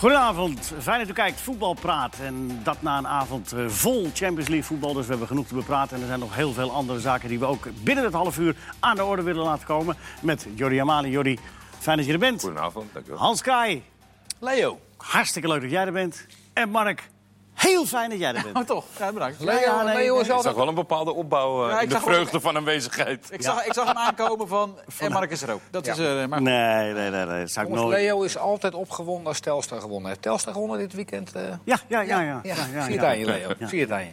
Goedenavond, fijn dat u kijkt. Voetbal praat. En dat na een avond eh, vol Champions League voetbal. Dus we hebben genoeg te bepraten. En er zijn nog heel veel andere zaken die we ook binnen het half uur aan de orde willen laten komen. Met Jordi Amali. Jordi, fijn dat je er bent. Goedenavond, dank u wel. Hans Kraai, Leo. hartstikke leuk dat jij er bent. En Mark, heel fijn dat jij er bent. Oh, toch? Ja, bedankt. Ja, ja, nee, Leo is Ik altijd... zag wel een bepaalde opbouw eh, Ja, in de vreugde van aanwezigheid. Ik zag, ik zag hem aankomen van... En Mark is er ook. Dat is... eh maar... Nee, nee, nee, nee. Dat zou ik nooit... Leo is altijd opgewonden als Telstar gewonnen heeft. Telstar gewonnen dit weekend? eh? Ja, ja, ja. ja, ja, ja, ja, Vier ja. aan je, Leo. Ja. Vier aan je.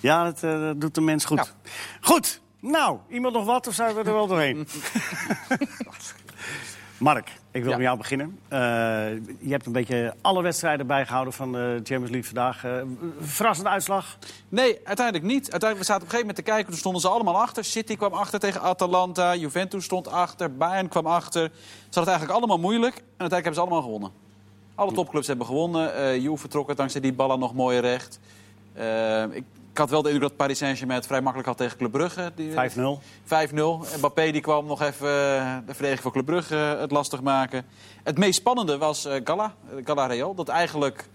Ja, dat, eh, dat doet de mens goed. Goed, nou, iemand nog wat of zijn we er wel doorheen? Mark, ik wil Ja. met jou beginnen. Eh, je hebt een beetje alle wedstrijden bijgehouden van de Champions League vandaag. Eh, verrassende uitslag. Nee, uiteindelijk niet. Uiteindelijk, we zaten op een gegeven moment te kijken. Toen stonden ze allemaal achter. City kwam achter tegen Atalanta. Juventus stond achter. Bayern kwam achter. Ze hadden het eigenlijk allemaal moeilijk. En uiteindelijk hebben ze allemaal gewonnen. Alle topclubs hebben gewonnen. Eh Juve vertrok het dankzij die ballen nog mooi recht. Ik, ik had wel de indruk dat Paris Saint-Germain het vrij makkelijk had tegen Club Brugge. Die- 5-0. 5-0. Mbappé die kwam nog even eh, de verdediging van Club Brugge eh, het lastig maken. Het meest spannende was eh Gala, eh, Gala Real. Dat eigenlijk...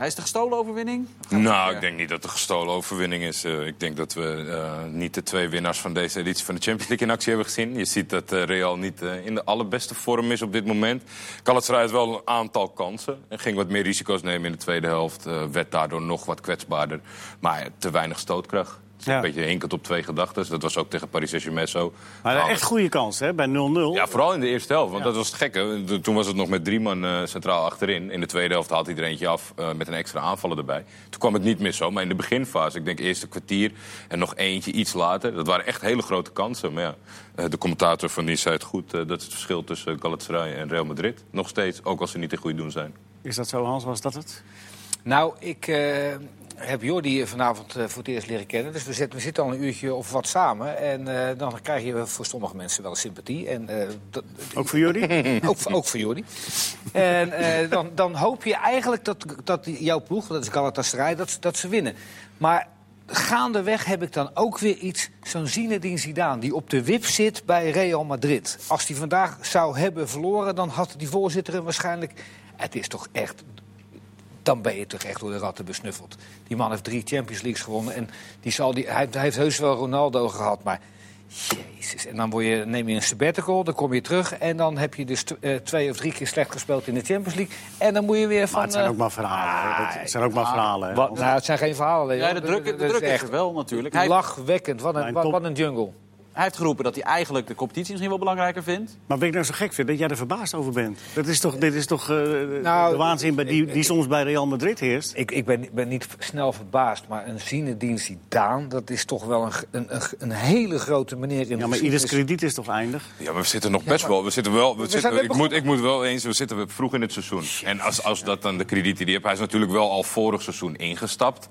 Hij is de gestolen overwinning? Nou, weer? ik denk niet dat het een gestolen overwinning is. Eh, ik denk dat we eh, niet de twee winnaars van deze editie van de Champions League in actie hebben gezien. Je ziet dat eh, Real niet in de allerbeste vorm is op dit moment. Galatasaray had wel een aantal kansen. En ging wat meer risico's nemen in de tweede helft. werd daardoor nog wat kwetsbaarder. Maar te weinig stootkracht. Ja. Een beetje hinkend op twee gedachten. Dat was ook tegen Paris Saint-Germain zo. Maar Nou, echt goede kans, hè, bij 0-0. Ja, vooral in de eerste helft. Want Ja. dat was het gekke. Toen was het nog met drie man eh, centraal achterin. In de tweede helft haalt hij er eentje af eh, met een extra aanvaller erbij. Toen kwam het niet meer zo. Maar in de beginfase, ik denk eerste kwartier en nog eentje iets later. Dat waren echt hele grote kansen. Maar ja, eh, de commentator van die zei het goed. dat is het verschil tussen Galatasaray en Real Madrid. Nog steeds, ook als ze niet in goede doen zijn. Is dat zo, Hans? Was dat het? Nou, ik eh, heb Jordi vanavond eh, voor het eerst leren kennen. Dus we zitten, we zitten al een uurtje of wat samen. En eh, dan krijg je voor sommige mensen wel sympathie. En, eh, Ook voor jullie? ook, ook voor Jordi. En dan, dan hoop je eigenlijk dat, dat jouw ploeg, dat is Galatasaray, dat, dat ze winnen. Maar gaandeweg heb ik dan ook weer iets, zo'n Zinedine Zidane... die op de wip zit bij Real Madrid. Als die vandaag zou hebben verloren, dan had die voorzitter hem waarschijnlijk... Het is toch echt... Dan ben je toch echt door de ratten besnuffeld. Die man heeft drie Champions Leagues gewonnen. En die zal die, hij, hij heeft heus wel Ronaldo gehad, maar... Jezus, en dan word je, neem je een sabbatical, dan kom je terug... en dan heb je dus t- eh, twee of drie keer slecht gespeeld in de Champions League. En dan moet je weer van... Maar het zijn eh, ook maar verhalen. hè. Het zijn ook maar verhalen. wat, nou, het zijn geen verhalen. Ja, de druk, de Dat druk is echt er wel natuurlijk. Lachwekkend. Wat een, wat, top- wat een jungle. Hij heeft geroepen dat hij eigenlijk de competitie misschien wel belangrijker vindt. Maar wat ik nou zo gek vind, dat jij er verbaasd over bent. Dat is toch, dit is toch eh, Nou, de waanzin bij die, die soms bij Real Madrid heerst? Ik, ik ben, ben niet snel verbaasd, maar een Zinedine Zidane... dat is toch wel een, een, een, een hele grote meneer in de Ja, maar ieders krediet is toch eindig? Ja, maar we zitten nog best wel. We zitten wel. We zitten, ik, moet, ik moet wel eens. We zitten vroeg in het seizoen. En als, als dat dan de krediet die hij heeft. Hij is natuurlijk wel al vorig seizoen ingestapt.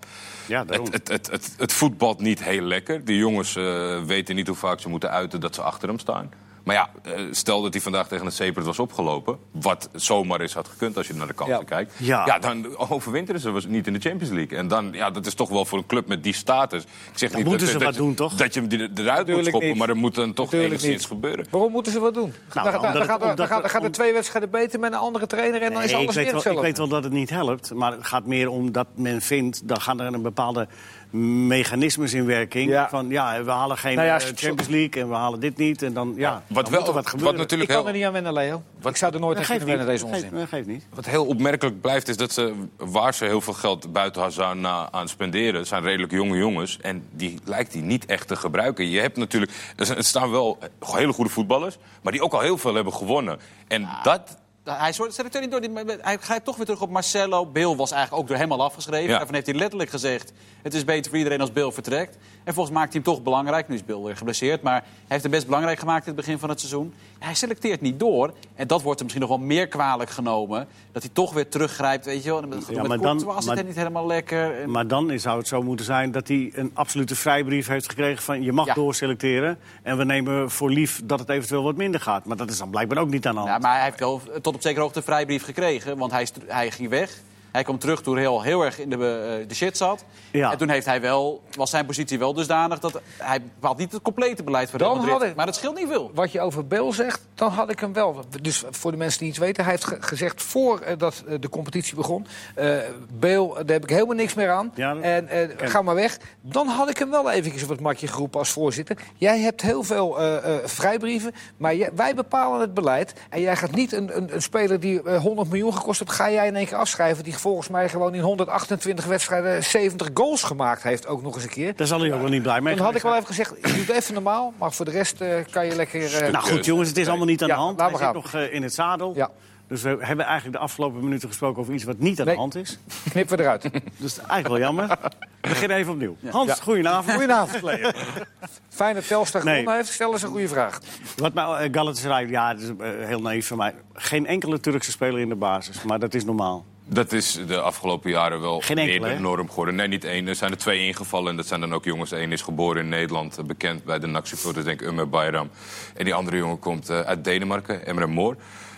Ja, het, het, het, het voetbalt niet heel lekker. De jongens eh, weten niet hoe vaak ze moeten uiten dat ze achter hem staan. Maar ja, eh, stel dat hij vandaag tegen een Sepert was opgelopen. Wat zomaar is had gekund als je naar de kansen Ja. kijkt. Ja. dan overwinteren ze was niet in de Champions League. En dan, ja, dat is toch wel voor een club met die status. Ik zeg niet moeten dat, ze dat, wat doen, toch? Dat je hem eruit moet Natuurlijk schoppen. niet. Maar er moet dan toch Natuurlijk enigszins niet. gebeuren. Waarom moeten ze wat doen? Nou, dan, dan, omdat dan, het- gaat, er- dan, gaat, gaat twee wedstrijden beter met een andere trainer... en dan is Nee, alles weet weer wel, ik weet wel dat het niet helpt. Maar het gaat meer om dat men vindt... dan gaan er een bepaalde mechanismes in werking. Ja. Van ja, we halen geen Nou ja, eh, Champions League en we halen dit niet. En dan, ja, Wat, dan wel, wat wat gebeuren. Ik natuurlijk kan heel, er niet aan wennen, Leo. ik zou er nooit aan kunnen wennen, deze onzin. dat geeft niet. wat heel opmerkelijk blijft, is dat ze, waar ze heel veel geld buiten Hazard na aan spenderen, zijn redelijk jonge jongens. En die lijkt hij niet echt te gebruiken. Je hebt natuurlijk, er staan wel hele goede voetballers, maar die ook al heel veel hebben gewonnen. En dat, Hij soort selecteert niet door. Hij grijpt toch weer terug op Marcelo. Bill was eigenlijk ook door hem al afgeschreven. Ja. Daarvan heeft hij letterlijk gezegd... het is beter voor iedereen als Bill vertrekt. En volgens maakt hij hem toch belangrijk. Nu is Bill weer geblesseerd. Maar hij heeft hem best belangrijk gemaakt in het begin van het seizoen. Hij selecteert niet door. En dat wordt hem misschien nog wel meer kwalijk genomen. Dat hij toch weer teruggrijpt. Weet je wel. En met, Ja, maar dan- zit het niet helemaal lekker. En- Maar dan zou het zo moeten zijn dat hij een absolute vrijbrief heeft gekregen van je mag Ja. doorselecteren. En we nemen voor lief dat het eventueel wat minder gaat. Maar dat is dan blijkbaar ook niet aan de hand. Ja, maar hij heeft wel tot op zekere hoogte een vrijbrief gekregen. Want hij, hij ging weg. Hij kwam terug toen hij al heel erg in de, eh, de shit zat. Ja. En toen heeft hij wel, was zijn positie wel dusdanig dat hij had niet het complete beleid voor Real Madrid. ik- Maar dat scheelt niet veel. Wat je over Beel zegt, dan had ik hem wel. Dus voor de mensen die iets weten, hij heeft ge- gezegd voordat de competitie begon... eh Beel, daar heb ik helemaal niks meer aan. Ja, en eh, ga maar weg. Dan had ik hem wel eventjes op het matje geroepen als voorzitter. Jij hebt heel veel eh, eh, vrijbrieven, maar jij- wij bepalen het beleid. En jij gaat niet een, een, een speler die eh, 100 miljoen gekost heeft... ga jij in één keer afschrijven... die volgens mij gewoon in 128 wedstrijden 70 goals gemaakt heeft, ook nog eens een keer. Daar zal hij ook wel niet blij mee Dan had ik wel even gezegd, je doet even normaal, maar voor de rest eh, kan je lekker... eh. Nou goed, jongens, het is allemaal niet aan Ja, de hand. laat Hij maar zit gaan. nog eh, in het zadel. Ja. Dus we hebben eigenlijk de afgelopen minuten gesproken over iets wat niet aan Nee. de hand is. Knippen we eruit. Dus eigenlijk wel jammer. We beginnen even opnieuw. Hans, Ja. goedenavond. Goedenavond. Leo. Fijn dat Telstar Nee. heeft. Stel eens een goede vraag. Wat mij, eh, Galatasaray, ja, dat is heel naïef van mij. Geen enkele Turkse speler in de basis, maar dat is normaal. Dat is de afgelopen jaren wel Geen enkele, meer hè? de norm geworden. Nee, niet één. Er zijn er twee ingevallen. En dat zijn dan ook jongens. Eén is geboren in Nederland, eh, bekend bij de NAC-supporters, denk ik, Umer Bayram. En die andere jongen komt eh, uit Denemarken, Emre Moor.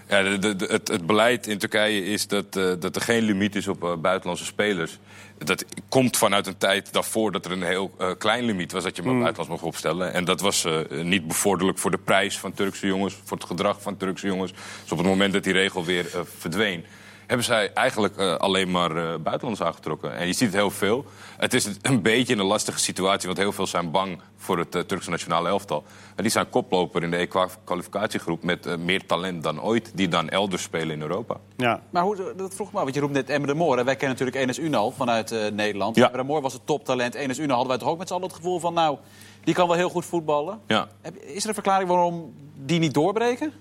Ja, de, het, het beleid in Turkije is dat, eh, dat er geen limiet is op buitenlandse spelers. Dat komt vanuit een tijd daarvoor dat er een heel klein limiet was dat je maar buitenlands mocht opstellen. En dat was niet bevorderlijk voor de prijs van Turkse jongens, voor het gedrag van Turkse jongens. Dus op het moment dat die regel weer verdween, hebben zij eigenlijk eh, alleen maar eh buitenlanders aangetrokken. En je ziet het heel veel. Het is een beetje een lastige situatie, want heel veel zijn bang voor het eh, Turkse nationale elftal. En die zijn koploper in de EK-kwalificatiegroep met eh, meer talent dan ooit, die dan elders spelen in Europa. Ja. Maar hoe, dat vroeg me af, want je roept net Emre de Moor. En wij kennen natuurlijk Enes Unal vanuit eh, Nederland. Ja. Emre de Moor was het toptalent. Enes Unal hadden wij toch ook met z'n allen het gevoel van... nou, die kan wel heel goed voetballen. Ja. Heb- Is er een verklaring waarom die niet doorbreken?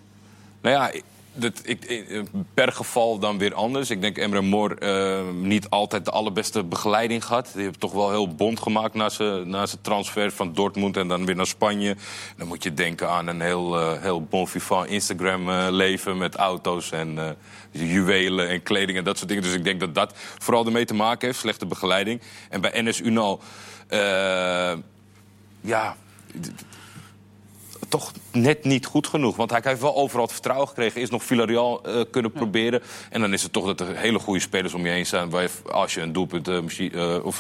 Nou ja, dat, ik, per geval dan weer anders. Ik denk Emre Mor eh, niet altijd de allerbeste begeleiding gehad. Die heeft toch wel heel bond gemaakt na zijn transfer van Dortmund en dan weer naar Spanje. Dan moet je denken aan een heel, eh, heel bon vivant Instagram-leven met auto's en eh, juwelen en kleding en dat soort dingen. Dus ik denk dat dat vooral ermee te maken heeft, slechte begeleiding. En bij NS Unal, eh, ja toch net niet goed genoeg. Want hij heeft wel overal het vertrouwen gekregen. Is nog Villarreal eh, kunnen proberen. En dan is het toch dat er hele goede spelers om je heen zijn. Waar je, als je een doelpunt eh, eh, of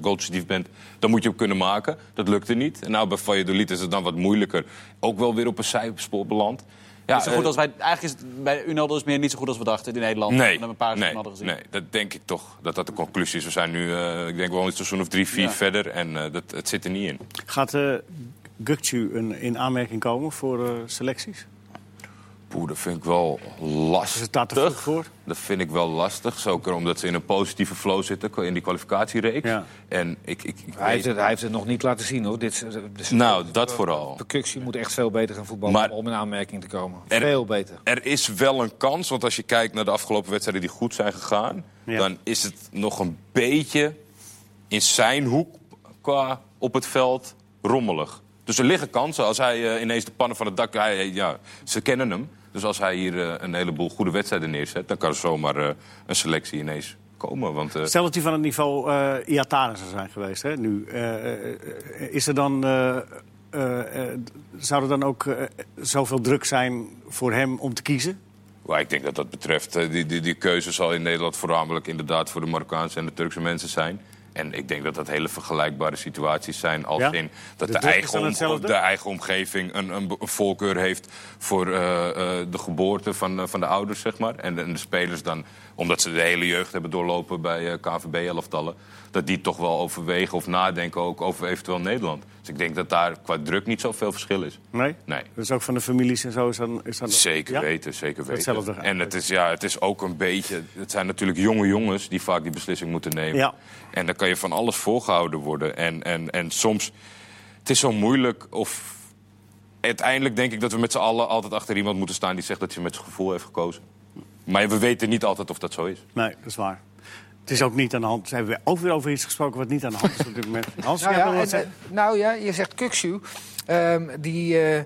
goalpositief bent, dan moet je hem kunnen maken. Dat lukte niet. En nou bij Valladolid is het dan wat moeilijker. Ook wel weer op een zijspoor beland. Ja, Niet zo goed als wij, eigenlijk is het bij Unal dus meer niet zo goed als we dachten in Nederland. Nee, we een paar nee, hadden gezien. nee, dat denk ik toch. Dat dat de conclusie is. We zijn nu, eh, ik denk wel een seizoen of drie, vier Ja. verder. En eh, dat, het zit er niet in. Gaat uh, Gukcu een, in aanmerking komen voor eh, selecties? Poeh, dat vind ik wel lastig. Is het daar te vroeg voor? Dat vind ik wel lastig. Zeker omdat ze in een positieve flow zitten in die kwalificatiereeks. Ja. En ik, ik, ik Hij heeft, het, hij heeft het nog niet laten zien hoor. Dit, Nou, dat vooral. Percussie moet echt veel beter gaan voetballen Maar- om in aanmerking te komen. Er- veel beter. Er is wel een kans, want als je kijkt naar de afgelopen wedstrijden die goed zijn gegaan... Ja. dan is het nog een beetje in zijn hoek qua op het veld rommelig. Dus er liggen kansen. Als hij eh, ineens de pannen van het dak... Hij, ja, ze kennen hem. Dus als hij hier eh, een heleboel goede wedstrijden neerzet... dan kan er zomaar eh, een selectie ineens komen. Want, Stel dat hij van het niveau eh Iataren zou zijn geweest, hè, nu. is er dan, eh, zou er dan ook zoveel druk zijn voor hem om te kiezen? Maar ik denk dat dat betreft, die, die, die keuze zal in Nederland voornamelijk inderdaad voor de Marokkaanse en de Turkse mensen zijn. En ik denk dat dat hele vergelijkbare situaties zijn. Als Ja? in dat De eigen, om- de eigen omgeving een, een, voorkeur heeft voor eh, eh, de geboorte van, van de ouders, zeg maar. En de spelers dan, omdat ze de hele jeugd hebben doorlopen bij eh, KVB-elftallen... dat die toch wel overwegen of nadenken ook over eventueel Nederland. Dus ik denk dat daar qua druk niet zoveel verschil is. Nee? Nee. Dus ook van de families en zo is dan... Is dan Zeker Ja? weten, zeker weten. Hetzelfde En het is, ja, het is ook een beetje... Het zijn natuurlijk jonge jongens die vaak die beslissing moeten nemen. Ja. En dan kan je van alles voorgehouden worden. En, en, en soms... Het is zo moeilijk of... Uiteindelijk denk ik dat we met z'n allen altijd achter iemand moeten staan... die zegt dat hij met zijn gevoel heeft gekozen. Maar we weten niet altijd of dat zo is. Nee, dat is waar. Het is ook niet aan de hand. Ze hebben ook weer over iets gesproken wat niet aan de hand is op dit moment. Hans, Nou ja, en, eh, nou ja, je zegt Kuksu. Ehm, die, eh,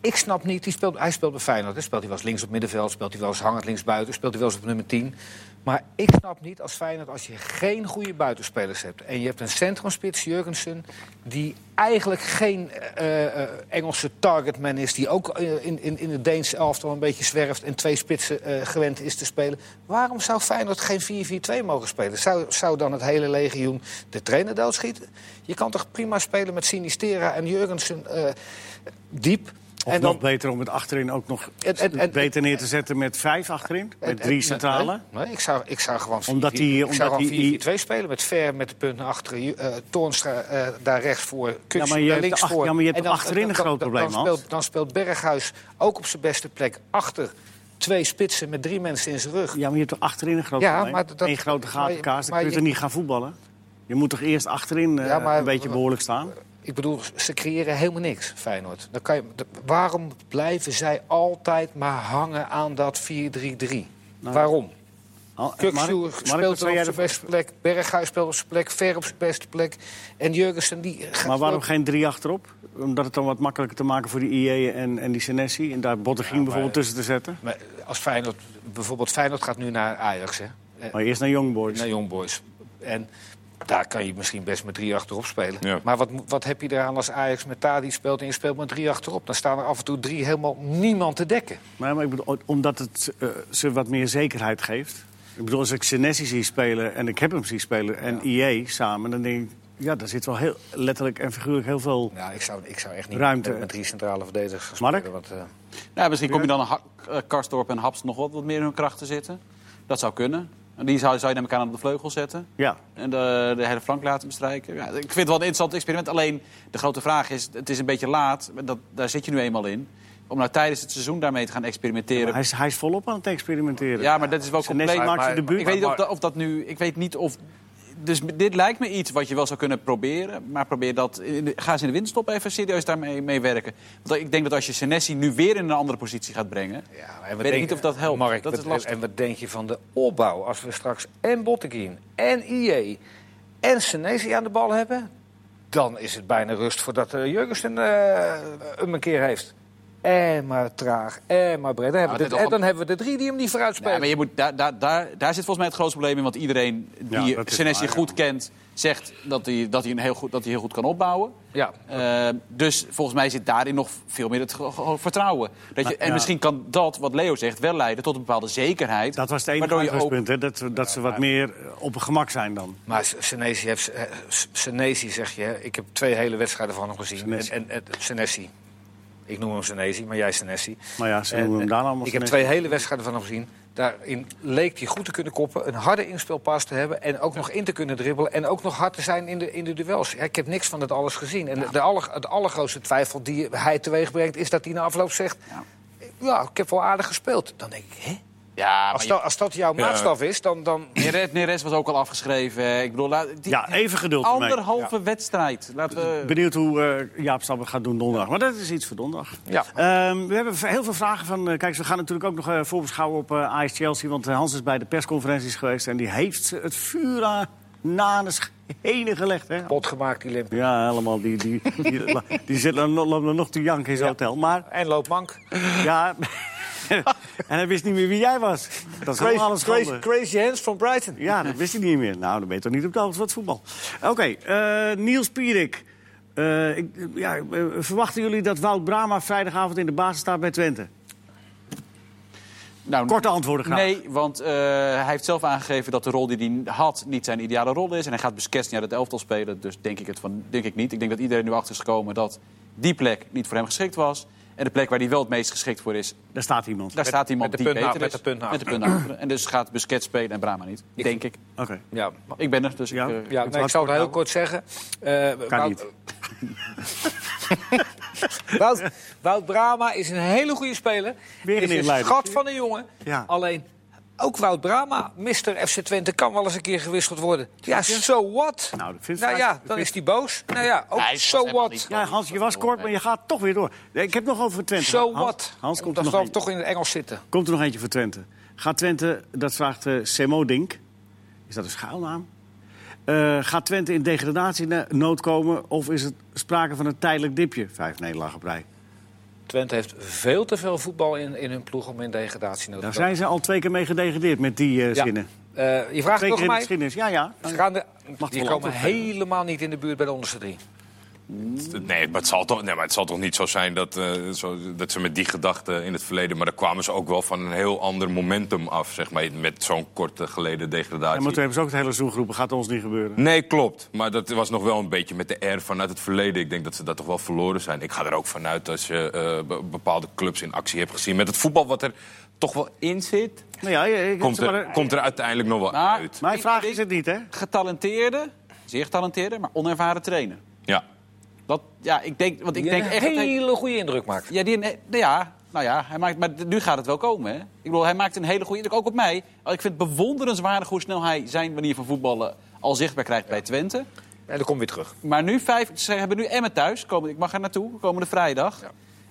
ik snap niet, die hij speelt bij Feyenoord. hè. Speelt hij wel eens links op middenveld, speelt hij wel eens hangend linksbuiten... speelt hij wel eens op nummer 10. Maar ik snap niet als Feyenoord, als je geen goede buitenspelers hebt... en je hebt een centrumspits, Jurgensen... die eigenlijk geen eh, eh, Engelse targetman is... die ook eh, in, in, in het Deense elftal een beetje zwerft... en twee spitsen gewend is te spelen. Waarom zou Feyenoord geen 4-4-2 mogen spelen? Zou, zou dan het hele legioen de trainer doodschieten? Je kan toch prima spelen met Sinistera en Jurgensen diep... Of en nog beter om het achterin ook nog En- en- en- beter neer te zetten met vijf achterin? Met drie en- centrale? Nee, nee, ik, zou, ik zou gewoon 4-4 Omdat die- ik zou omdat die- 4-4-2 spelen. Met Ver met de punt naar achteren. Eh, Toornstra eh, daar rechts voor. Kuksu maar je daar links voor. ja, maar je hebt dan- achterin een dan- groot dan- probleem, dan speelt, dan speelt Berghuis ook op zijn beste plek achter twee spitsen met drie mensen in zijn rug. Ja, maar je hebt toch achterin een groot Ja, probleem? maar dat- Eén grote gatenkaas, dan kun je toch niet gaan voetballen? Je moet toch eerst achterin eh, Ja, maar- een beetje behoorlijk staan? Ik bedoel, ze creëren helemaal niks, Feyenoord. Dan kan je, waarom blijven zij altijd maar hangen aan dat 4-3-3? waarom? Al- Kuksu Nou, Mark, Mark, wat speelt op zijn beste plek. Berghuis speelt op zijn plek. Ver op zijn beste plek. En Jurgensen die gaat Maar waarom geen drie achterop? Omdat het dan wat makkelijker te maken voor die IE en, en die Senesi. En daar Bottegien bijvoorbeeld tussen te zetten. Maar als Feyenoord, bijvoorbeeld Feyenoord gaat nu naar Ajax, hè? Eh, Maar eerst naar Young Boys. naar Young Boys. En daar kan je misschien best met drie achterop spelen. Ja. Maar wat, wat heb je eraan als Ajax met Tadi speelt en je speelt met drie achterop? Dan staan er af en toe drie helemaal niemand te dekken. Maar, maar ik bedoel, omdat het eh, ze wat meer zekerheid geeft. Ik bedoel, als ik Senesi zie spelen en ik heb hem zien spelen en IE samen... dan denk ik, ja, daar zit wel heel letterlijk en figuurlijk heel veel... Ja, ik zou, ik zou echt niet Ruimte. met, met drie centrale verdedigers gaan Mark? spelen. Want, eh, Nou, misschien kom je dan een Ha- eh, Karsdorp en Haps nog wat, wat meer in hun krachten zitten. Dat zou kunnen. Die zou, zou je naar elkaar op de vleugel zetten. Ja, En de, de hele flank laten bestrijken. Ja, ik vind het wel een interessant experiment. Alleen de grote vraag is, het is een beetje laat. Dat, daar zit je nu eenmaal in. Om nou tijdens het seizoen daarmee te gaan experimenteren. hij is, hij is volop aan het experimenteren. Ja, maar dat is wel compleet. maakt maar- zijn debuut. Ik weet niet of Maar- dat, of dat nu. Ik weet niet of. Dus dit lijkt me iets wat je wel zou kunnen proberen. Maar probeer dat. in de- ga eens in de winterstop even serieus daarmee mee werken. Want ik denk dat als je Senesi nu weer in een andere positie gaat brengen. Ja, en Weet ik niet of dat helpt. Mark, Dat wat- is lastig. En wat denk je van de opbouw als we straks en Botteguin en IE en Senesi aan de bal hebben? Dan is het bijna rust voordat uh, Jurgensen eh, hem een keer heeft. En maar traag, en maar breed. Dan hebben, we dit de, en toch dan hebben we de drie die hem niet vooruit spelen. Ja, maar je moet, daar, daar, daar, daar zit volgens mij het grootste probleem in. Want iedereen die Senesi ja. goed kent, zegt dat hij, dat, hij een heel goed, dat hij heel goed kan opbouwen. Ja. Eh, dus volgens mij zit daarin nog veel meer het vertrouwen. Dat je, Maar, en ja. misschien kan dat, wat Leo zegt, wel leiden tot een bepaalde zekerheid. Dat was het enige waardoor je ook uitgangspunt, hè? Dat, dat ze wat meer eh, op een gemak zijn dan. Maar Senesi, heeft, eh, Senesi zeg je, ik heb twee hele wedstrijden van hem gezien. Senesi. En, en, en Senesi. Ik noem hem Senesi, maar jij Senesi. Maar ja, ze En, noemen hem eh, daar allemaal Ik heb twee hele wedstrijden van hem gezien. Daarin leek hij goed te kunnen koppen, een harde inspeelpas te hebben... en ook nog in te kunnen dribbelen en ook nog hard te zijn in de, in de duels. Ja, ik heb niks van dat alles gezien. En de aller, het allergrootste twijfel die hij teweeg brengt... is dat hij na afloop zegt... Ja. ik heb wel aardig gespeeld. Dan denk ik, hè? Ja, maar Als, je- dat, als dat jouw maatstaf is, dan... dan Neres, Neres was ook al afgeschreven. Ik bedoel, laat- die- Ja, even geduld. Anderhalve wedstrijd. Laten we... Benieuwd hoe eh, Jaap Stam het gaat doen donderdag. Maar dat is iets voor donderdag. Ja. Ehm, we hebben heel veel vragen van... eh, kijk, we gaan natuurlijk ook nog eh, voorbeschouwen op eh AS Chelsea. Want eh, Hans is bij de persconferenties geweest. En die heeft het vuur aan na de schenen gelegd. Hè? Pot gemaakt, die limp. Ja, helemaal. Die, die, die, die, zit dan nog, nog te janken in zijn hotel. Maar En loopt mank. ja... en hij wist niet meer wie jij was. Dat is helemaal een Crazy, schande. crazy Hands van Brighton. Ja, dat wist hij niet meer. Nou, dan ben je toch niet op de hoogte van het voetbal. Oké, eh, Niels Pierik. Eh, ik, ja, eh, verwachten jullie dat Wout Brama vrijdagavond in de basis staat bij Twente? Nou, Korte antwoorden graag. Nee, want eh, hij heeft zelf aangegeven dat de rol die hij had niet zijn ideale rol is. En hij gaat Busquets niet uit het elftal spelen. Dus denk ik, het van, denk ik niet. Ik denk dat iedereen nu achter is gekomen dat die plek niet voor hem geschikt was. En de plek waar hij wel het meest geschikt voor is, Daar staat iemand. daar staat iemand met de die punt na- beter met is. de punt met de punt. En dus gaat Busquets spelen en Brahma niet. Denk ik. Oké. Ja, Ik ben er, dus Ja. ik... eh, ja nee, ik zal het heel kort zeggen. Eh, Kan Wout, niet. Wout, Wout Brama is een hele goede speler. Weer een is een schat van een jongen. Ja. Alleen, ook Wout Brama, Mr. FC Twente, kan wel eens een keer gewisseld worden. Ja, so what? Nou, dat vind ik Nou ja, dan is hij boos. Nou ja, ook Nee, so what? Ja, Hans, je was kort, maar je gaat toch weer door. Ik heb nog over Twente. So Hans, what? Hans, komt er, nog eentje. toch in het Engels zitten. komt er nog eentje voor Twente. Gaat Twente, dat vraagt eh Semo Dink. Is dat een schuilnaam? Eh, gaat Twente in degradatienood komen of is het sprake van een tijdelijk dipje? Vijf nederlagen op rij. Twente heeft veel te veel voetbal in, in hun ploeg om in degradatie nodig Daar te komen. zijn ze al twee keer mee gedegradeerd met die eh, Ja. zinnen. Eh, je vraagt Twee toch keer in de mij? geschiedenis. Ja, ja. Ze gaan de, die komen helemaal niet in de buurt bij de onderste drie. Nee, maar het zal toch, nee, maar het zal toch niet zo zijn dat, eh, zo, dat ze met die gedachten in het verleden... maar daar kwamen ze ook wel van een heel ander momentum af, zeg maar... met zo'n korte geleden degradatie. Maar toen hebben ze ook het hele seizoen geroepen, gaat ons niet gebeuren. Nee, klopt. Maar dat was nog wel een beetje met de air vanuit het verleden. Ik denk dat ze dat toch wel verloren zijn. Ik ga er ook vanuit als je eh, be- bepaalde clubs in actie hebt gezien... met het voetbal wat er toch wel in zit... Nou ja, je- komt maar, er, komt er uiteindelijk nog wel Maar- uit. Mijn vraag is het niet, hè? Getalenteerde, zeer getalenteerde, maar onervaren trainer. Ja. Dat, ja, ik denk, want ik Die denk een echt... hij- hele goede indruk maakt. Ja, die, nee, ja, nou ja, hij maakt, maar nu gaat het wel komen. Hè? Ik bedoel, hij maakt een hele goede indruk, ook op mij. Ik vind het bewonderenswaardig hoe snel hij zijn manier van voetballen al zichtbaar krijgt bij Twente. En dan kom weer terug. Maar nu vijf, ze hebben nu Emmen thuis. Komen, ik mag er naartoe, komende vrijdag.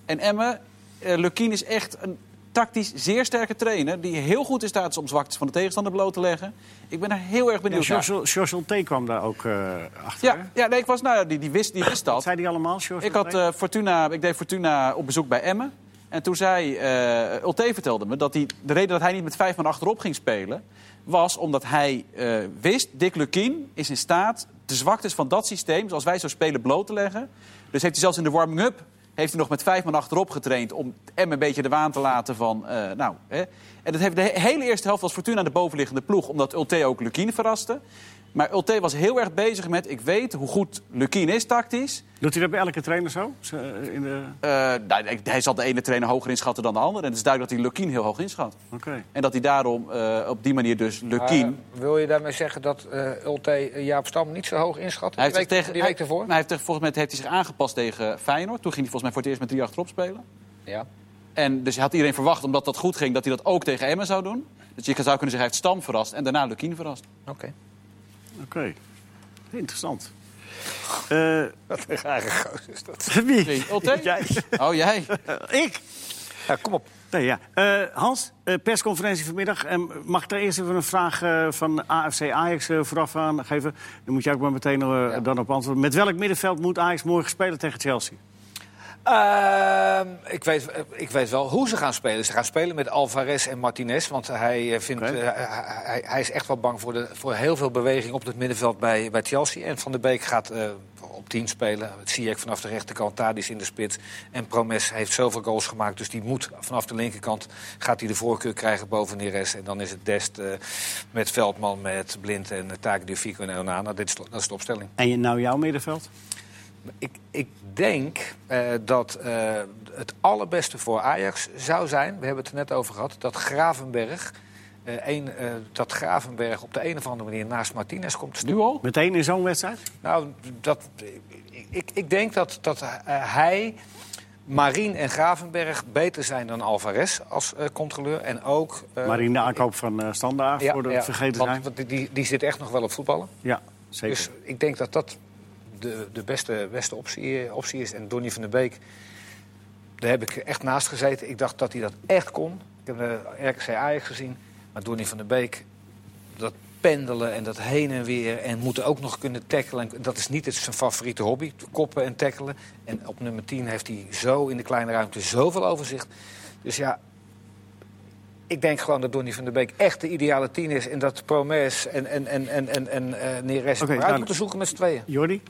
En Emmen, eh Lukien is echt een tactisch zeer sterke trainer... die heel goed in staat is om zwaktes van de tegenstander bloot te leggen. Ik ben er heel erg benieuwd naar. George T kwam daar ook eh, achter. hè? Ja, ja nee, ik was, nou, die, die, wist, die wist Wat dat. zei die allemaal, George Ik, had, eh, Fortuna, ik deed Fortuna op bezoek bij Emmen. En toen zei eh Ulte vertelde me dat hij, de reden dat hij niet met vijf man achterop ging spelen... was omdat hij eh, wist, Dick Lukien is in staat de zwaktes van dat systeem... zoals wij zo spelen, bloot te leggen. Dus heeft hij zelfs in de warming-up heeft hij nog met vijf man achterop getraind... om Emmen een beetje de waan te laten van... eh, nou, hè. En dat heeft de he- hele eerste helft was Fortuna de bovenliggende ploeg... omdat Ulte ook Lukien verraste. Maar Ulte was heel erg bezig met... ik weet hoe goed Lukien is tactisch... Doet hij dat bij elke trainer zo? Eh, In de... Eh, nou, hij- hij zal de ene trainer hoger inschatten dan de andere. En het is duidelijk dat hij Lukien heel hoog inschat. Oké. En dat hij daarom eh, op die manier dus Lukien... Wil je daarmee zeggen dat eh Ulte Jaap Stam niet zo hoog inschat? hij die heeft week, tegen, die hij, week ervoor? nou, hij heeft, volgens mij heeft hij zich aangepast tegen Feyenoord. Toen ging hij volgens mij voor het eerst met drie achterop spelen. Ja. En dus had iedereen verwacht, omdat dat goed ging, dat hij dat ook tegen Emmen zou doen. Dus je zou kunnen zeggen, hij heeft Stam verrast en daarna Lukien verrast. Oké. Oké. Interessant. Eh, Wat een rare gozer is dat. wie? Jij. Oh, jij? Ik? Ja, kom op. Nee, ja. Eh, Hans, eh, persconferentie vanmiddag. En mag ik daar eerst even een vraag eh, van AFC Ajax eh, vooraf aan geven? Dan moet je ook maar meteen eh, dan op antwoorden. Met welk middenveld moet Ajax morgen spelen tegen Chelsea? Ehm, ik, weet, ik weet wel hoe ze gaan spelen. Ze gaan spelen met Alvarez en Martinez. Want hij, eh, vindt, eh, hij, hij- is echt wel bang voor, de, voor heel veel beweging op het middenveld bij, bij Chelsea. En Van der Beek gaat eh, op 10 spelen. Dat zie ik vanaf de rechterkant. Tadis in de spits. En Promes heeft zoveel goals gemaakt. Dus die moet vanaf de linkerkant gaat hij de voorkeur krijgen boven Neres. En dan is het Dest met Veldman, met Blind en uh, Taak Fico en Onana. Dit is, dat is de opstelling. En je- nou jouw middenveld? Ik, ik denk eh, dat eh, het allerbeste voor Ajax zou zijn... we hebben het er net over gehad... dat Gravenberg, eh, een, eh, dat Gravenberg op de een of andere manier naast Martinez komt te staan. Nu al? Meteen in zo'n wedstrijd? Nou, dat, ik, ik denk dat, dat hij, Marien en Gravenberg beter zijn dan Alvarez als eh, controleur. En ook... eh, maar in de aankoop van eh Standaard, ja, voor de ja, vergeten want, zijn. want die, die zit echt nog wel op voetballen. Ja, zeker. Dus ik denk dat dat de, de beste, beste optie, optie is. En Donny van der Beek, daar heb ik echt naast gezeten. Ik dacht dat hij dat echt kon. Ik heb de RKC Ajax gezien. Maar Donny van der Beek, dat pendelen en dat heen en weer... en moeten ook nog kunnen tackelen. En dat is niet zijn favoriete hobby, koppen en tackelen. En op nummer 10 heeft hij zo in de kleine ruimte zoveel overzicht. Dus ja, ik denk gewoon dat Donny van der Beek echt de ideale tien is. En dat Promes en, en, en, en, en, en eh, Neres Oké, het maar uit duidelijk. moeten zoeken met z'n tweeën. Jordi,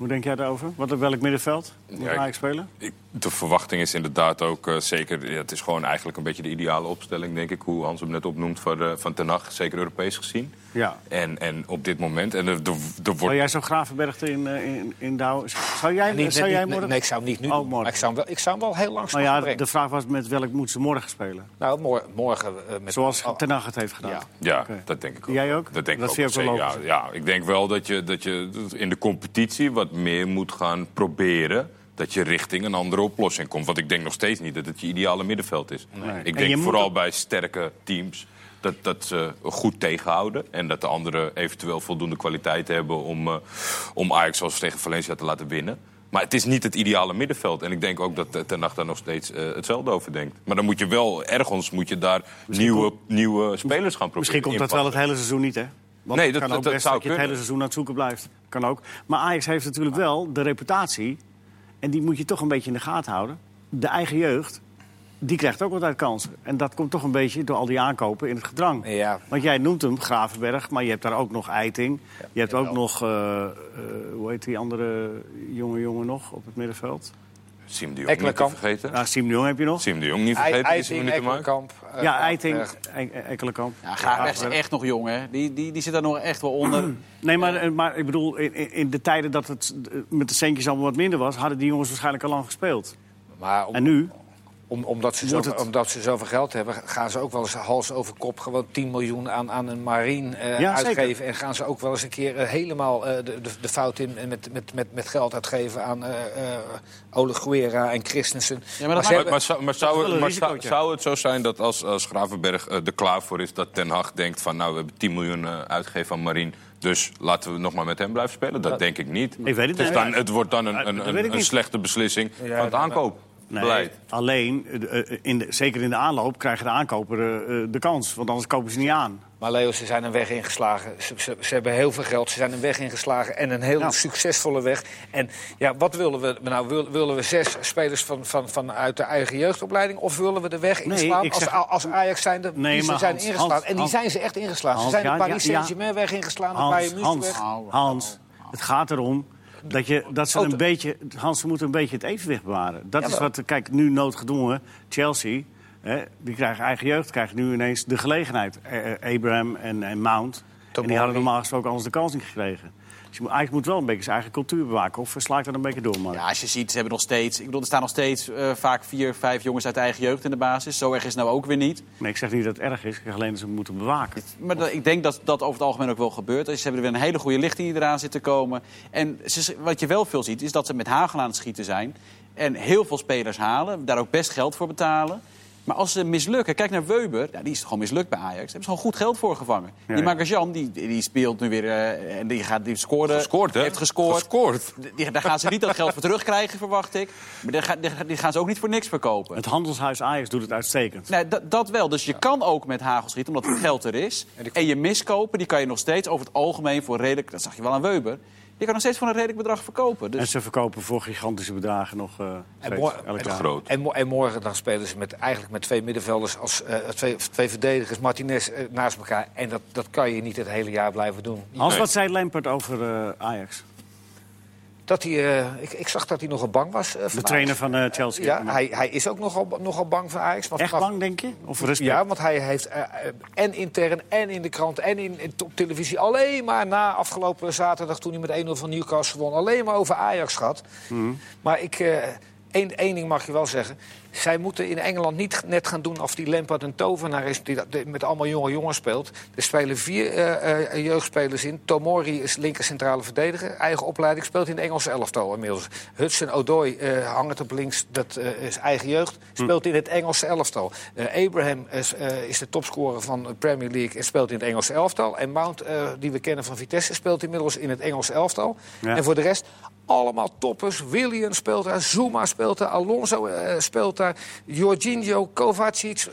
hoe denk jij daarover? Wat op welk middenveld moet Ja, Ajax spelen? Ik- de verwachting is inderdaad ook eh, zeker... Ja, het is gewoon eigenlijk een beetje de ideale opstelling, denk ik... hoe Hans hem net opnoemt voor, eh, van Ten Hag, zeker Europees gezien. Ja. En, en op dit moment... En er, er, er Zou wordt jij zo Gravenberg in, eh, in, in Douw... Zou jij, Niet- zou jij nee, morgen... nee, ik zou hem niet nu Oh, morgen. Maar ik zou, hem wel, ik zou hem wel heel lang Nou gaan ja, brengen. de vraag was met welk moeten ze morgen spelen? Nou, mor- morgen... eh, met, Zoals oh, Ten Hag het heeft gedaan. Ja. Dat denk ik ook. Jij ook? Dat denk Dat ik ook. wel ja, ja, ik denk wel dat je, dat je in de competitie wat meer moet gaan proberen. Dat je richting een andere oplossing komt. Want ik denk nog steeds niet dat het je ideale middenveld is. Nee. Ik denk moet vooral bij sterke teams dat, dat ze goed tegenhouden. En dat de anderen eventueel voldoende kwaliteit hebben om, eh, om Ajax zoals tegen Valencia te laten winnen. Maar het is niet het ideale middenveld. En ik denk ook dat eh, Ten Hag daar nog steeds eh, hetzelfde over denkt. Maar dan moet je wel ergens moet je daar nieuwe, nieuwe spelers gaan proberen. Misschien komt dat wel het hele seizoen niet, hè? Want Nee, dat- kan ook dat best zou dat je het hele seizoen aan het zoeken blijft. Kan ook. Maar Ajax heeft natuurlijk wel de reputatie... en die moet je toch een beetje in de gaten houden... de eigen jeugd, die krijgt ook altijd kansen. En dat komt toch een beetje door al die aankopen in het gedrang. Ja. Want jij noemt hem Gravenberg, maar je hebt daar ook nog Eiting. Je hebt ook nog, eh, eh, hoe heet die andere jonge jongen nog op het middenveld? Siem de Jong niet Ekkelenkamp. vergeten. Ja, Siem de Jong heb je nog. Siem de Jong niet vergeten, Eiting. Ekkelenkamp. eh, Ja, Eiting, Gravenberg. Ekkelenkamp. Ja, Graafberg is echt nog jong, hè. Die, die, die zit daar nog echt wel onder. Nee, maar, maar ik bedoel, in, in- de tijden dat het met de centjes allemaal wat minder was... hadden die jongens waarschijnlijk al lang gespeeld. Maar om, En nu? Om, omdat, ze zo, omdat ze zoveel geld hebben, gaan ze ook wel eens hals over kop gewoon 10 miljoen aan, aan een marine eh, Ja, zeker. uitgeven. En gaan ze ook wel eens een keer eh, helemaal eh, de, de, de fout in en met, met, met, met geld uitgeven aan eh eh Ole Guera en Christensen. Ja, maar dat ze Maar, hebben- maar, zou, maar zou, wel het, zou, zou zo zijn dat als, als Gravenberg er klaar voor is... dat Ten Hag denkt van nou, we hebben 10 miljoen eh, uitgegeven aan Marien... dus laten we nog maar met hem blijven spelen? Dat denk ik niet. Ik weet het Dus niet. dan, het wordt dan een, een, een, een slechte beslissing Ja, van het maar- Nee, alleen, eh, eh, in de, zeker in de aanloop, krijgen de aankoper eh, de kans. Want anders kopen ze niet aan. Maar Leo, ze zijn een weg ingeslagen. Ze, ze, ze hebben heel veel geld, ze zijn een weg ingeslagen. En een heel Ja. succesvolle weg. En ja, wat willen we nou? Wil- Willen we zes spelers van, van, vanuit de eigen jeugdopleiding? Of willen we de weg Nee, inslaan ik als, zeg- als Ajax zijn de, Nee, die ze maar zijn Hans, ingeslagen? Hans, en die Hans- zijn ze echt ingeslagen. Hans, ze zijn de Paris ja, ja. Saint-Germain weg ingeslagen, de Hans, Bayern München Hans, weg. Hans, het gaat erom dat, je, dat ze een beetje... Hans, ze moeten een beetje het evenwicht bewaren. Dat Ja, is wat, kijk, nu noodgedwongen. Chelsea, hè, die krijgen eigen jeugd, krijgt nu ineens de gelegenheid. Eh, eh, Abraham en, en Mount. En die hadden normaal gesproken anders de kans niet gekregen. Dus je moet, eigenlijk moet wel een beetje zijn eigen cultuur bewaken. Of sla ik dat een beetje door, man? Ja, als je ziet, ze hebben nog steeds... Ik bedoel, er staan nog steeds eh, vaak vier, vijf jongens uit de eigen jeugd in de basis. Zo erg is het nou ook weer niet. Nee, ik zeg niet dat het erg is. Ik zeg alleen dat ze moeten bewaken. Maar dat- ik denk dat dat over het algemeen ook wel gebeurt. Dus Ze hebben er weer een hele goede lichting die eraan zit te komen. En ze, wat je wel veel ziet, is dat ze met hagel aan het schieten zijn. En heel veel spelers halen, daar ook best geld voor betalen. Maar als ze mislukken, kijk naar Weber, ja, die is gewoon mislukt bij Ajax. Daar hebben ze gewoon goed geld voor gevangen. Ja, die ja. Magajan, die, die speelt nu weer eh, en die, gaat, die scoorde, Gescoord, hè? heeft gescoord. Gescoord. Die, daar gaan ze niet dat geld voor terugkrijgen, verwacht ik. Maar die, gaan- die, die gaan ze ook niet voor niks verkopen. Het handelshuis Ajax doet het uitstekend. Nee, dat, dat wel. Dus je kan ook met hagel schieten, omdat het geld er is. En je miskopen, die kan je nog steeds over het algemeen voor redelijk... Dat zag je wel aan Weber. Je kan nog steeds voor een redelijk bedrag verkopen. En Dus ze verkopen voor gigantische bedragen nog eh En, steeds, mor- elk en- groot. En, en morgen dan spelen ze met, eigenlijk met twee middenvelders als eh, twee, twee verdedigers, Martinez eh, naast elkaar. En dat, dat kan je niet het hele jaar blijven doen. Hans, Nee. wat zei Lampert over eh, Ajax? Dat hij, eh, ik, ik zag dat hij nogal bang was. eh, De van trainer Ajax. van eh, Chelsea. Ja, hij, hij is ook nogal, nogal bang voor Ajax. Echt vanaf- bang, denk je? Of respect? Ja, want hij heeft en intern en in de krant en in, in- op televisie... alleen maar na afgelopen zaterdag toen hij met 1-0 van Newcastle won... alleen maar over Ajax gehad. Mhm. Maar ik, één, één ding mag je wel zeggen. Zij moeten in Engeland niet net gaan doen of die Lampard een tovenaar is... die dat- die met allemaal jonge jongens speelt. Er spelen vier eh, eh, jeugdspelers in. Tomori is linker centrale verdediger. Eigen opleiding speelt in het Engelse elftal inmiddels. Hudson Odoi eh, hangt op links, dat eh, is eigen jeugd. Speelt in het Engelse elftal. Eh, Abraham is, eh, is de topscorer van de Premier League en speelt in het Engelse elftal. En Mount, eh, die we kennen van Vitesse, speelt inmiddels in het Engelse elftal. Ja. En voor de rest allemaal toppers. William speelt daar, Zuma speelt daar, Alonso eh, speelt daar, Jorginho, Kovacic.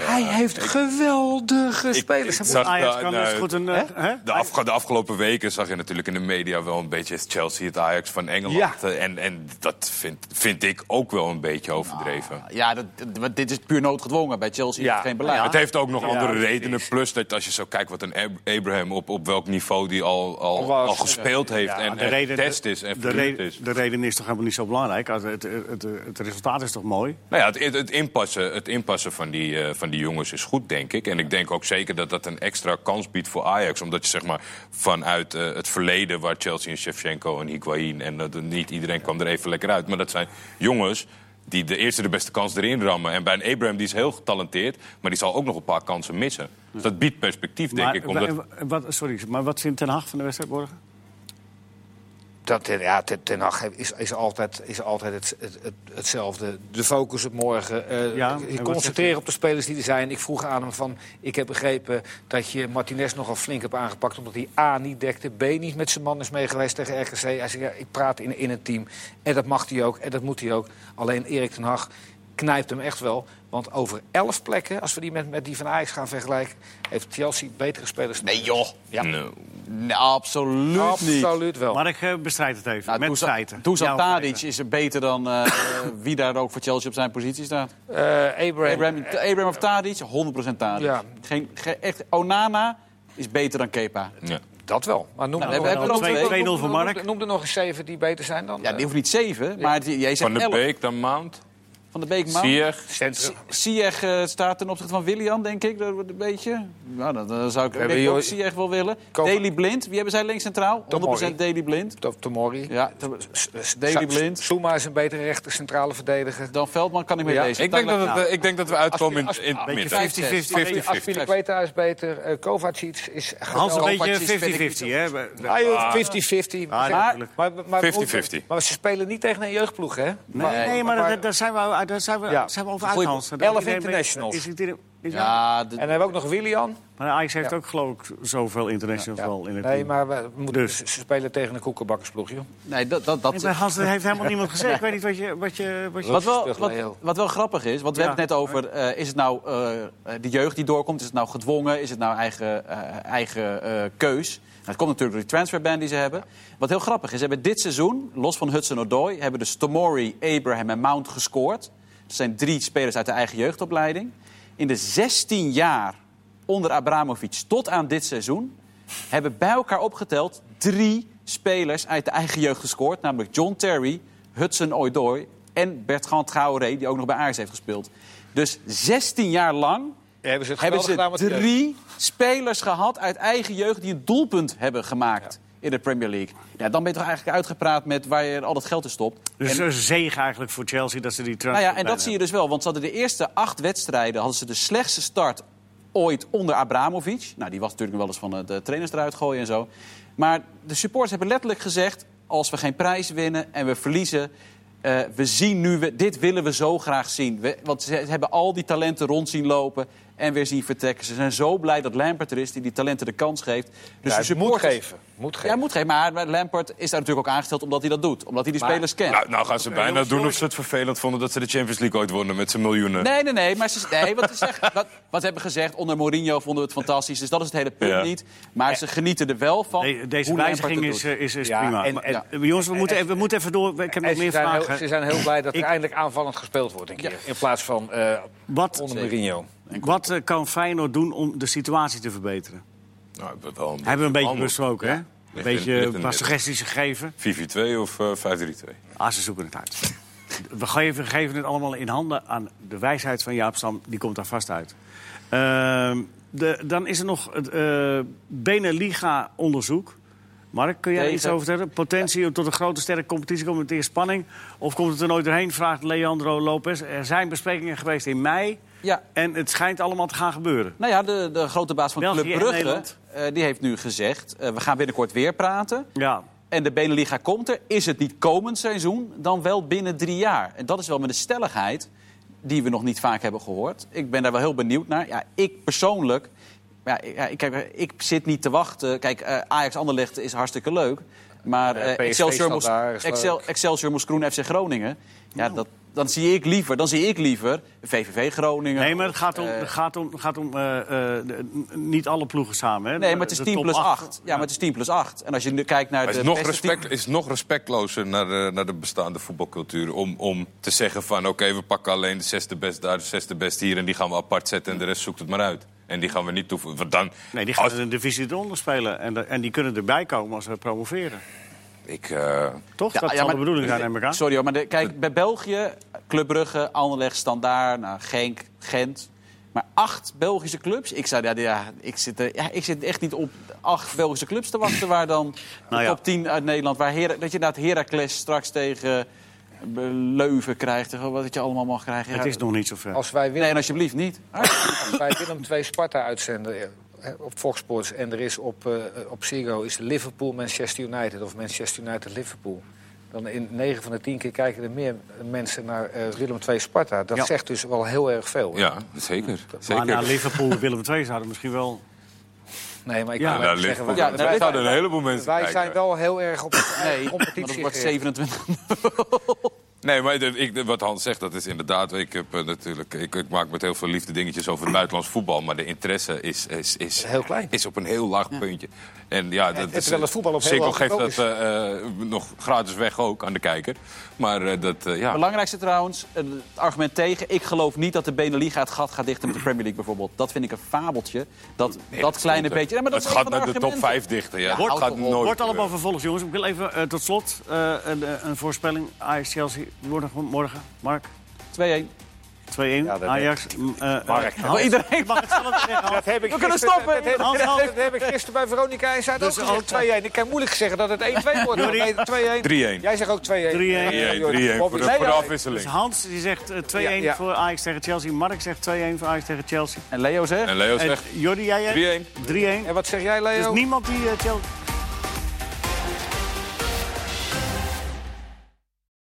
Hij heeft geweldige spelers. ik zag- Ajax Ja, kan dus goed een... eh, hè? De, afge- de afgelopen weken zag je natuurlijk in de media wel een beetje Chelsea, het Ajax van Engeland. Ja. Eh, En, en dat vind, vind ik ook wel een beetje overdreven. ja, dat, dat- dit is puur noodgedwongen. Bij Chelsea Ja. heeft geen beleid. Ja. Het heeft ook nog Ja, andere redenen. Plus dat als je zo kijkt wat een Ab- Abraham op, op welk niveau die al, al, Al was. al gespeeld heeft. Ja, en de en reden- getest is en de, is. reden is toch helemaal niet zo belangrijk. Het, het, het, het resultaat is toch mooi? Nou ja, het, het, inpassen, het inpassen van die, eh, van die jongens is goed, denk ik. En ik denk ook zeker dat dat een extra kans biedt voor Ajax. Omdat je zeg maar vanuit eh, het verleden, waar Chelsea en Shevchenko en Higuain... en dat niet iedereen kwam er even lekker uit. Maar dat zijn jongens die de eerste de beste kans erin rammen. En bij een Abraham, die is heel getalenteerd... maar die zal ook nog een paar kansen missen. Dus dat biedt perspectief, denk maar, ik. Omdat... wa- wat, sorry, maar wat vindt Ten Hag van de wedstrijd morgen? Dat, eh, ja, ten, Hag is, is altijd, is altijd het, het, het- hetzelfde. De focus op morgen. eh, Ja, wat zegt concentreren op de spelers die er zijn. Ik vroeg aan hem van... Ik heb begrepen dat je Martinez nogal flink hebt aangepakt... omdat hij A, niet dekte, B, niet met zijn man is mee geweest tegen RKC. Hij zei, ja, ik praat in, in een team. En dat mag hij ook, en dat moet hij ook. Alleen Erik ten Hag knijpt hem echt wel. Want over elf plekken, als we die met, met die van Ajax gaan vergelijken... heeft Chelsea betere spelers. Nee, joh. Ja, Nee, absoluut niet. absoluut wel. Maar ik eh, bestrijd het even. Nou, met Dusan- feiten. Dusan Tadic is er beter dan eh, wie daar ook voor Chelsea op zijn positie staat. Eh, Abraham, Abraham, Abraham of Tadic, 100% Tadic. Ja. Geen, geen- echt, Onana is beter dan Kepa. ja. dat wel. Maar noem, Nou, er nog- er nog noem- twee. noem- 2-0 voor Mark. Noem er nog eens zeven die beter zijn dan. Ja, die hoeft niet 7, maar jij zegt Van de 11. Beek, dan Mount. Van de Beek, man. Ziyech. Centrum. Ziyech eh, staat ten opzichte van Willian, denk ik. Een beetje. Nou, dan, dan zou ik denk ook wel willen. Daily Blind. Wie hebben zij links centraal? 100% Tomori. Daily Blind. Tom- Tomori. Ja, Daily Blind. Souma is een betere rechter centrale verdediger. Dan Veldman kan ik mee Ja, lezen. Ik denk, dat eh, ik denk dat we uitkomen in, het Beetje midden. 50-50. 50-50. Aspilicueta is beter. eh Kovacic is Hans, een beetje Kovacic vind ik 50-50, hè? Ah, joh, 50-50. Ah, Maar- 50-50. ze spelen niet tegen een jeugdploeg, hè? Nee, maar daar- zijn we, daar zijn we, Ja. zijn we over Goeie- uit, Hans. Daar elf internationals. Is Ja, de- En dan hebben we ook nog Willian. Maar Ajax heeft Ja. ook geloof ik zoveel internationals Ja. wel in het Nee, team. maar we moeten, Dus. spelen tegen een koekenbakkersploeg, joh. nee, dat, dat, dat, Hans, dat heeft helemaal niemand gezegd. Ik weet niet wat je... Wat je, wat je... Wat wel, wat, wel grappig is, want we Ja. hebben het net over... eh, is het nou eh, de jeugd die doorkomt? Is het nou gedwongen? Is het nou eigen, eh, eigen eh, keus? Nou, het komt natuurlijk door die transferban die ze hebben. Wat heel grappig is, ze hebben dit seizoen, los van Hudson-Odoi... hebben dus Tomori, Abraham en Mount gescoord. Dat zijn drie spelers uit de eigen jeugdopleiding. In de 16 jaar onder Abramovic tot aan dit seizoen... hebben bij elkaar opgeteld drie spelers uit de eigen jeugd gescoord. Namelijk John Terry, Hudson Odoi en Bertrand Traoré... die ook nog bij Ajax heeft gespeeld. Dus 16 jaar lang Hebben ze hebben drie spelers gehad uit eigen jeugd... die een doelpunt hebben gemaakt in de Premier League. Ja, dan ben je toch eigenlijk uitgepraat met waar je al dat geld in stopt. Dus een zege eigenlijk voor Chelsea dat ze die Nou transfer... ja, en dat zie je dus wel. Want ze hadden de eerste acht wedstrijden... hadden ze de slechtste start ooit onder Abramovic. Nou, die was natuurlijk wel eens van de trainers eruit gooien en zo. Maar de supporters hebben letterlijk gezegd... als we geen prijs winnen en we verliezen... eh, we zien nu, we, dit willen we zo graag zien. We- want ze hebben al die talenten rond zien lopen en weer zien vertrekken. Ze zijn zo blij dat Lampert er is, die die talenten de kans geeft. Dus Ja, het moet geven. Moet geven. Ja, moet geven. Maar Lampert is daar natuurlijk ook aangesteld omdat hij dat doet. Omdat hij die Maar- spelers kent. Nou, nou gaan ze bijna doen of ze het vervelend vonden dat ze de Champions League ooit wonnen met z'n miljoenen. Nee, nee, nee. Maar ze, nee, wat, ze zeggen, wat, wat ze hebben gezegd, onder Mourinho vonden we het fantastisch. Dus dat is het hele punt Ja. niet. Maar ze genieten er wel van. De- deze hoe wijziging het is, doet. is, is Ja, prima. en- jongens, we moeten, even, we moeten even door. Ik heb nog ze meer zijn, heel, vragen. ze zijn heel blij dat er eindelijk aanvallend gespeeld wordt een keer. Ja. In plaats van eh Wat, onder Mourinho. Wat eh, kan Feyenoord doen om de situatie te verbeteren? Nou, we wel een Hebben we een beetje besproken, hè? Een Ligt in- beetje in een paar het suggesties gegeven. 4-4-2 of eh 5-3-2? Ah, ze zoeken het uit. We geven, geven het allemaal in handen aan de wijsheid van Jaap Stam. Die komt daar vast uit. Ehm, de, dan is er nog het uh, Beneliga-onderzoek. Mark, kun jij iets over vertellen? Potentie om tot een grote sterke competitie komen met eerst spanning? Of komt het er nooit doorheen, vraagt Leandro Lopez. Er zijn besprekingen geweest in mei. Ja, En het schijnt allemaal te gaan gebeuren. nou ja, de, de grote baas van België Club Brugge... Eh, die heeft nu gezegd, eh, we gaan binnenkort weer praten. Ja, En de Beneliga komt er. Is het niet komend seizoen, dan wel binnen drie jaar. En dat is wel met de stelligheid die we nog niet vaak hebben gehoord. Ik ben daar wel heel benieuwd naar. Ja, ik persoonlijk... Ja, ik- kijk, ik zit niet te wachten. Kijk, eh, Ajax Anderlecht is hartstikke leuk. Maar Excelsior, Excel. Excelsior Moeskroen FC Groningen. Ja, dat, dan zie ik liever, dan zie ik liever VVV Groningen. nee, maar het gaat om, Eh, het gaat om, het gaat om eh, eh, niet alle ploegen samen. Hè? Nee, maar het is De 10 top plus acht. 8. Ja, maar het is 10 plus 8. En als je nu kijkt naar Maar de het is nog, respect, team- is nog respectlozer naar de, naar de bestaande voetbalcultuur. Om, om te zeggen van oké, we pakken alleen de zesde best daar, de zesde best hier... en die gaan we apart zetten en de rest zoekt het maar uit. En die gaan we niet toevoegen. Dan, Nee, die gaan als- een divisie eronder spelen. En, de- en die kunnen erbij komen als we promoveren. Ik, eh, Toch? Ja, dat ja, zal maar- de bedoeling zijn, neem ik aan. Sorry hoor, maar de- kijk, bij België, Club Brugge, Anderlecht, Standaard, nou, Genk, Gent. Maar acht Belgische clubs. Ik, zou, ja, ja, ik, zit er, ja, ik zit echt niet op acht Belgische clubs te wachten... waar dan Nou ja. top 10 uit Nederland... Waar Hera- dat je inderdaad Heracles straks tegen eh, Leuven krijgt... of wat je allemaal mag krijgen. Ja, Het is nog niet zo ver. Als wij Nee, Willem, en alsjeblieft niet. als wij Willem 2 Sparta uitzenden op Fox Sports... en er is op, eh, op Ziggo is Liverpool Manchester United of Manchester United Liverpool... dan in 9 van de 10 keer kijken er meer mensen naar eh, Willem 2 Sparta. Dat Ja. zegt dus wel heel erg veel. ja, zeker. Maar zeker. naar Liverpool, Willem II zouden misschien wel... Nee, maar ik Ja. kan zeggen... Wij- Ja, wij- zouden een heleboel mensen wij kijken. zijn wel heel erg op Nee, maar competitie dat wordt gericht. 27. Nee, maar de- ik, de- wat Hans zegt, dat is inderdaad... Ik, heb, eh, natuurlijk, ik, ik maak met heel veel liefde dingetjes over het buitenlands voetbal... maar de interesse is, is, is, Heel klein. is op een heel laag puntje. En ja, dat en is, terwijl het voetbal op heel geeft niveau dat eh, eh, nog gratis weg ook aan de kijker. Maar eh, dat, eh, ja... Belangrijkste trouwens, eh, het argument tegen. Ik geloof niet dat de Beneliga het gat gaat dichten met de Premier League bijvoorbeeld. Dat vind ik een fabeltje. Dat, dat kleine beetje. Ja, maar dat het gaat naar de top argumenten. 5 dichten. Ja. Wordt- het gaat nooit Wordt allemaal vervolgd, jongens. Ik wil even eh, tot slot eh, een, eh, een voorspelling. Ajax-Chelsea morgen, morgen. Mark? 2-1. 2-1. dat Ajax. eh, Mark. Hans, Iedereen- mag het zelf zeggen. Dat heb ik We kunnen stoppen. Dat heb, Hans, dat, Hans. dat heb ik gisteren bij Veronica en Zuid Dus ook gezegd. 2-1. Ik kan moeilijk zeggen dat het 1-2 wordt. Nee, 2-1. 3-1. Jij zegt ook 2-1. 3-1. 3-1 Jordi. 3-1 Bob voor is- de, voor de afwisseling. Dus Hans die zegt eh, 2-1 Ja, ja. voor Ajax tegen Chelsea. Mark zegt 2-1 voor Ajax tegen Chelsea. En Leo zegt? En Leo En zegt Jordi, jij? 3-1. 3-1. En wat zeg jij, Leo? Dus niemand die eh, Chelsea...